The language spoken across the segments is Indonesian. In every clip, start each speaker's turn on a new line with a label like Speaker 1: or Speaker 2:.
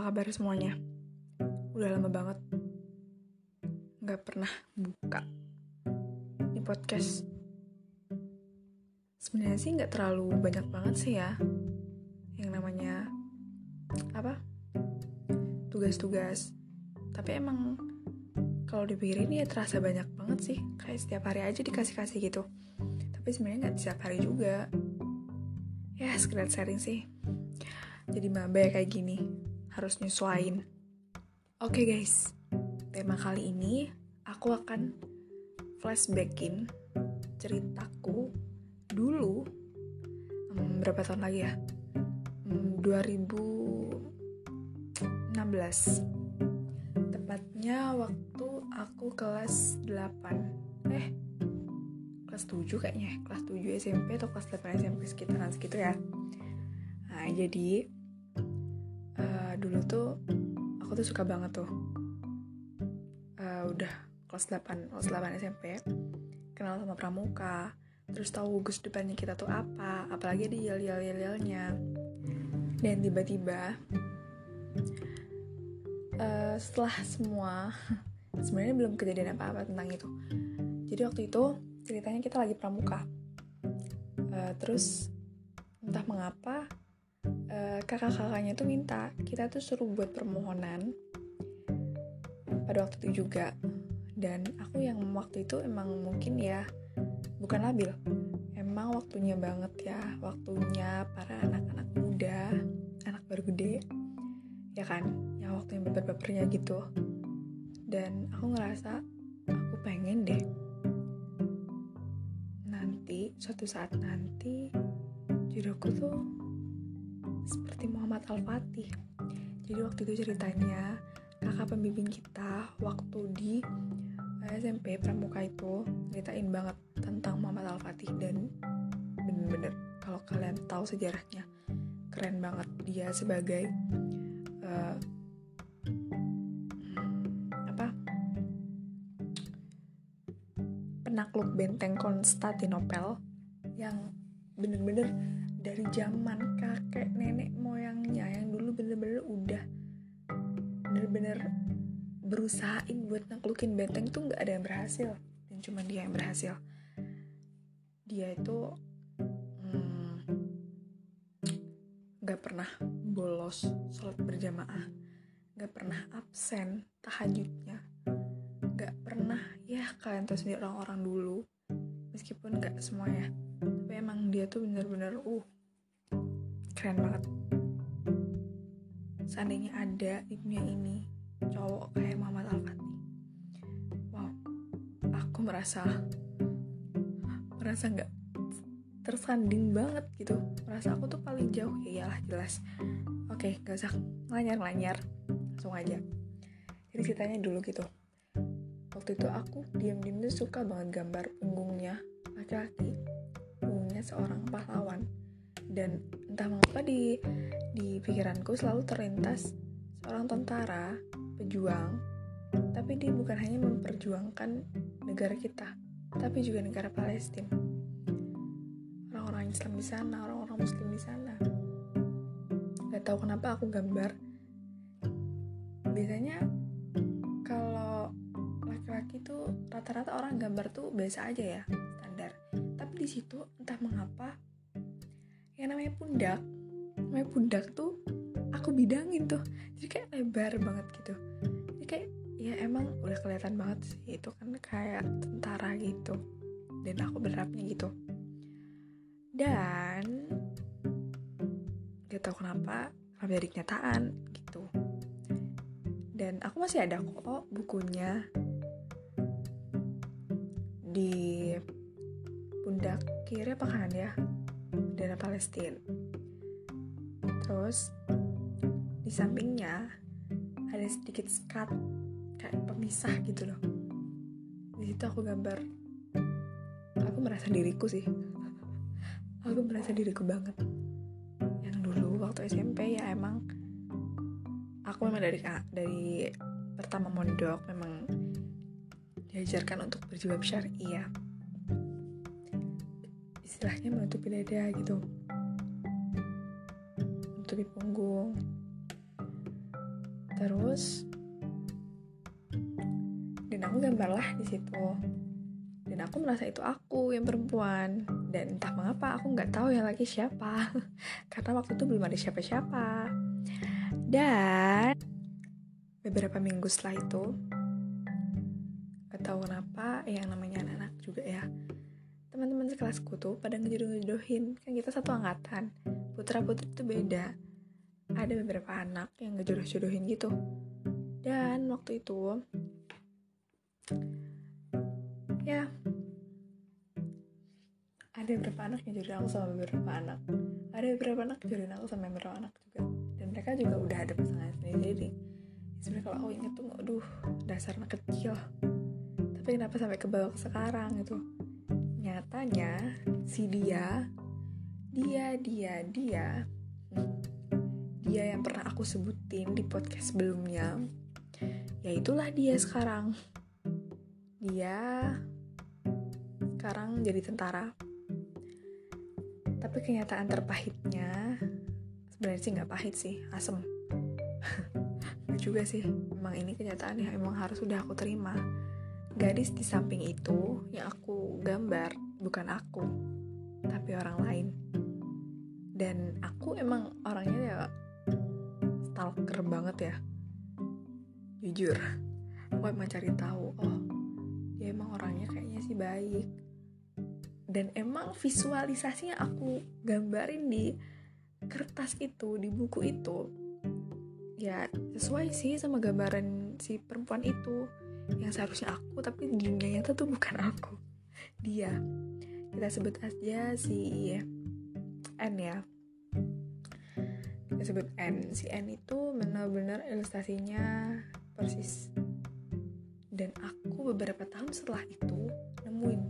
Speaker 1: apa kabar semuanya? Udah lama banget nggak pernah buka di podcast. Sebenarnya sih nggak terlalu banyak banget sih ya yang namanya apa tugas-tugas. Tapi emang kalau dipikirin ya terasa banyak banget sih. Kayak setiap hari aja dikasih-kasih gitu. Tapi sebenarnya nggak setiap hari juga. Ya sekedar sharing sih jadi maba kayak gini harus nyesuain oke okay guys. Tema kali ini aku akan flashbackin ceritaku dulu um, berapa tahun lagi ya? Um, 2016 tepatnya waktu aku kelas 8 eh kelas 7 kayaknya. Kelas 7 SMP atau kelas 8 SMP sekitaran segitu ya. Nah jadi dulu tuh aku tuh suka banget tuh uh, udah kelas 8 kelas 8 SMP kenal sama pramuka terus tahu gugus depannya kita tuh apa apalagi di yel yel yel yelnya dan tiba-tiba uh, setelah semua sebenarnya belum kejadian apa-apa tentang itu. Jadi waktu itu ceritanya kita lagi pramuka. Uh, terus entah mengapa uh, kakak-kakaknya tuh minta kita tuh suruh buat permohonan pada waktu itu juga. Dan aku yang waktu itu emang mungkin ya bukan labil. Emang waktunya banget ya waktunya para anak-anak muda anak baru gede ya kan? Yang waktu yang baper-bapernya gitu. Dan aku ngerasa aku pengen deh. Nanti suatu saat nanti jodohku tuh seperti Muhammad Al-Fatih. Jadi waktu itu ceritanya kakak pembimbing kita waktu di eh, SMP Pramuka itu ceritain banget tentang Muhammad Al-Fatih dan bener-bener kalau kalian tahu sejarahnya keren banget dia sebagai uh, apa penakluk benteng Konstantinopel yang bener-bener dari zaman kakek nenek moyangnya yang dulu bener-bener udah bener-bener berusahain buat naklukin benteng itu nggak ada yang berhasil. Dan cuma dia yang berhasil. Dia itu hmm, nggak hmm, pernah bolos sholat berjamaah nggak pernah absen tahajudnya nggak pernah ya kalian tahu sendiri orang-orang dulu meskipun nggak semuanya tapi emang dia tuh bener-bener uh keren banget. Seandainya ada di dunia ini cowok kayak Muhammad Al wow aku merasa merasa nggak tersanding banget gitu. Merasa aku tuh paling jauh ya iyalah jelas. Oke okay, gak usah ngelanyar-ngelanyar langsung aja. Jadi ceritanya dulu gitu. Waktu itu aku diam-diam tuh suka banget gambar punggungnya laki-laki seorang pahlawan. Dan entah mengapa di di pikiranku selalu terlintas seorang tentara pejuang. Tapi dia bukan hanya memperjuangkan negara kita tapi juga negara Palestina orang-orang Islam di sana orang-orang Muslim di sana. Gak tahu kenapa aku gambar. Biasanya kalau laki-laki tuh rata-rata orang gambar tuh biasa aja ya tapi di situ entah mengapa yang namanya pundak namanya pundak tuh aku bidangin tuh. Jadi kayak lebar banget gitu. Jadi kayak ya emang udah kelihatan banget sih itu kan kayak tentara gitu. Dan aku berharapnya gitu. Dan gak tau kenapa kenapa jadi kenyataan gitu. Dan aku masih ada kok bukunya di pundak kiri apa kanan ya bendera Palestina. Terus di sampingnya ada sedikit skat kayak pemisah gitu loh. Di situ aku gambar aku merasa diriku sih. Aku merasa diriku banget. Yang dulu waktu SMP ya emang aku memang dari dari pertama mondok memang diajarkan untuk berjilbab syariah istilahnya menutupi dada gitu. Menutupi punggung. Terus dan aku gambarlah di situ. Dan aku merasa itu aku yang perempuan. Dan entah mengapa aku nggak tahu yang lagi siapa. Karena waktu itu belum ada siapa-siapa. Dan beberapa minggu setelah itu gak tahu kenapa yang namanya anak-anak juga ya teman-teman sekelasku tuh pada ngejodoh-ngejodohin kan kita satu angkatan. Putra putri itu beda. Ada beberapa anak yang ngejodoh-jodohin gitu. Dan waktu itu ya ada beberapa anak yang jodohin aku sama beberapa anak. Ada beberapa anak jodohin aku sama beberapa anak juga. Dan mereka juga udah ada pasangan sendiri. Sebenarnya kalau aku inget tuh aduh dasar anak kecil. Tapi kenapa sampai ke bawah sekarang itu nyatanya si dia dia dia dia dia yang pernah aku sebutin di podcast sebelumnya ya itulah dia sekarang. Dia sekarang jadi tentara. Tapi kenyataan terpahitnya sebenarnya sih nggak pahit sih asem. Juga sih emang ini kenyataan yang emang harus udah aku terima. Gadis di samping itu bukan aku tapi orang lain. Dan aku emang orangnya ya stalker banget ya. Jujur aku emang cari tahu oh dia emang orangnya kayaknya sih baik. Dan emang visualisasinya aku gambarin di kertas itu di buku itu ya sesuai sih sama gambaran si perempuan itu. Yang seharusnya aku tapi di dunia tuh bukan aku. Dia kita sebut aja si N ya. Kita sebut N. Si N itu benar-benar ilustrasinya persis. Dan aku beberapa tahun setelah itu nemuin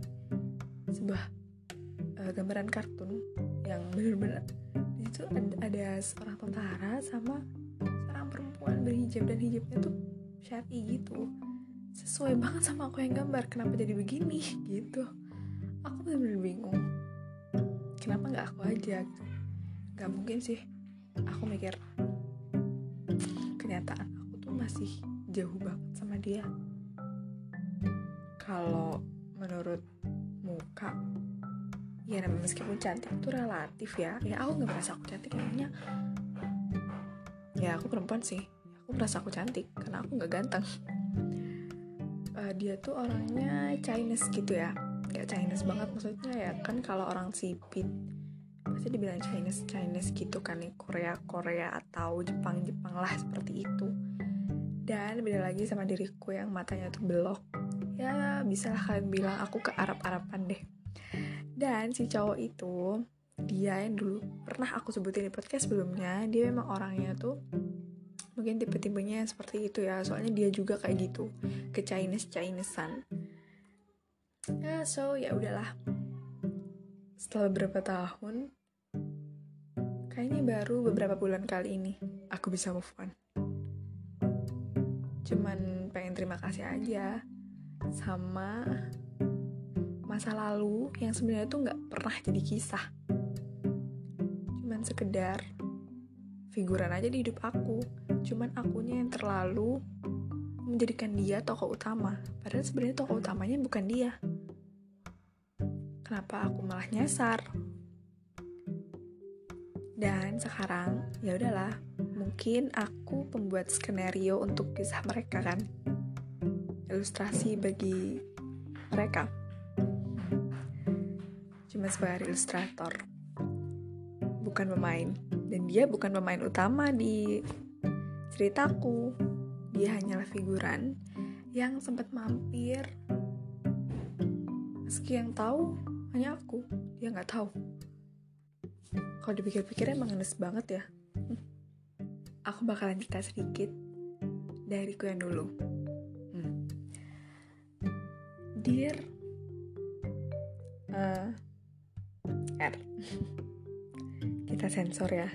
Speaker 1: sebuah uh, gambaran kartun yang benar-benar di situ ada, ada seorang tentara sama seorang perempuan berhijab dan hijabnya tuh syari gitu. Sesuai banget sama aku yang gambar kenapa jadi begini? Gitu aku benar-benar bingung. Kenapa nggak aku aja gitu? Nggak mungkin sih. Aku mikir kenyataan aku tuh masih jauh banget sama dia. Kalau menurut muka ya namanya meskipun cantik itu relatif ya. Ya aku nggak merasa aku cantik emangnya ya aku perempuan sih. Aku merasa aku cantik karena aku nggak ganteng. Uh, dia tuh orangnya Chinese gitu ya nggak Chinese banget. Maksudnya ya kan kalau orang sipit pasti dibilang Chinese Chinese gitu kan nih Korea Korea atau Jepang Jepang lah seperti itu. Dan beda lagi sama diriku yang matanya tuh belok. Ya bisa lah kalian bilang aku ke Arab Araban deh. Dan si cowok itu dia yang dulu pernah aku sebutin di podcast sebelumnya dia memang orangnya tuh mungkin tipe-tipenya seperti itu ya. Soalnya dia juga kayak gitu ke Chinese Chinesean ya so ya udahlah. Setelah beberapa tahun kayaknya baru beberapa bulan kali ini aku bisa move on. Cuman pengen terima kasih aja sama masa lalu yang sebenarnya tuh nggak pernah jadi kisah. Cuman sekedar figuran aja di hidup aku. Cuman akunya yang terlalu menjadikan dia tokoh utama. Padahal sebenarnya tokoh utamanya bukan dia kenapa aku malah nyasar? Dan sekarang ya udahlah mungkin aku pembuat skenario untuk kisah mereka kan? Ilustrasi bagi mereka. Cuma sebagai ilustrator. Bukan pemain. Dan dia bukan pemain utama di ceritaku. Dia hanyalah figuran yang sempat mampir. Meski yang tahu hanya aku dia nggak tahu kalau dipikir-pikir emang ngenes banget ya aku bakalan cerita sedikit dariku yang dulu hmm. dear uh, R kita sensor ya.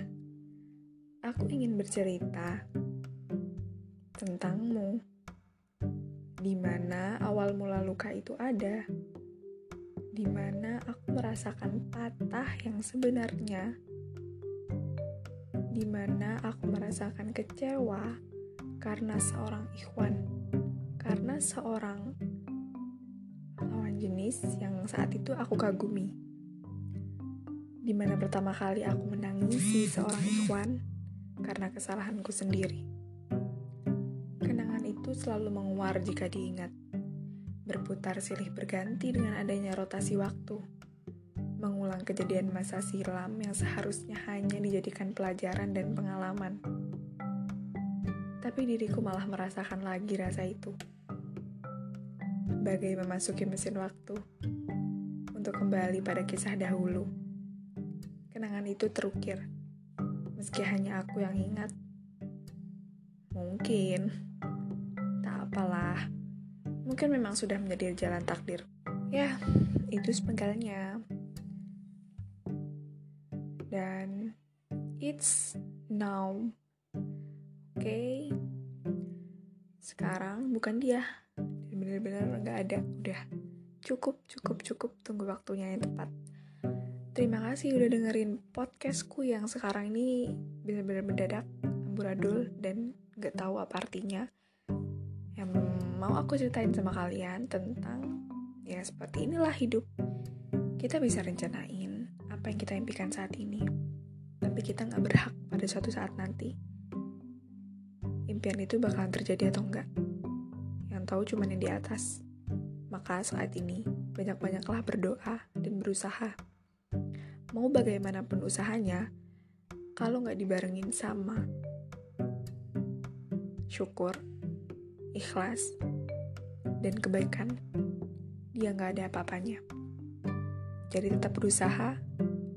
Speaker 1: Aku ingin bercerita tentangmu. Di mana awal mula luka itu ada. Di mana aku merasakan patah yang sebenarnya. Di mana aku merasakan kecewa karena seorang ikhwan, karena seorang lawan jenis yang saat itu aku kagumi. Di mana pertama kali aku menangisi seorang ikhwan karena kesalahanku sendiri. Kenangan itu selalu menguar jika diingat berputar silih berganti dengan adanya rotasi waktu, mengulang kejadian masa silam yang seharusnya hanya dijadikan pelajaran dan pengalaman. Tapi diriku malah merasakan lagi rasa itu. Bagai memasuki mesin waktu untuk kembali pada kisah dahulu. Kenangan itu terukir, meski hanya aku yang ingat. Mungkin, tak apalah mungkin memang sudah menjadi jalan takdir. Ya, itu sepenggalnya. Dan it's now. Oke. Okay. Sekarang bukan dia. Benar-benar nggak ada. Udah cukup, cukup, cukup. Tunggu waktunya yang tepat. Terima kasih udah dengerin podcastku yang sekarang ini benar-benar mendadak, amburadul, dan gak tahu apa artinya mau aku ceritain sama kalian tentang ya seperti inilah hidup. Kita bisa rencanain apa yang kita impikan saat ini, tapi kita nggak berhak pada suatu saat nanti. Impian itu bakalan terjadi atau enggak? Yang tahu cuma yang di atas. Maka saat ini, banyak-banyaklah berdoa dan berusaha. Mau bagaimanapun usahanya, kalau nggak dibarengin sama syukur, ikhlas, dan kebaikan, dia nggak ada apa-apanya. Jadi tetap berusaha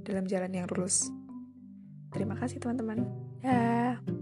Speaker 1: dalam jalan yang lurus. Terima kasih teman-teman. Dah.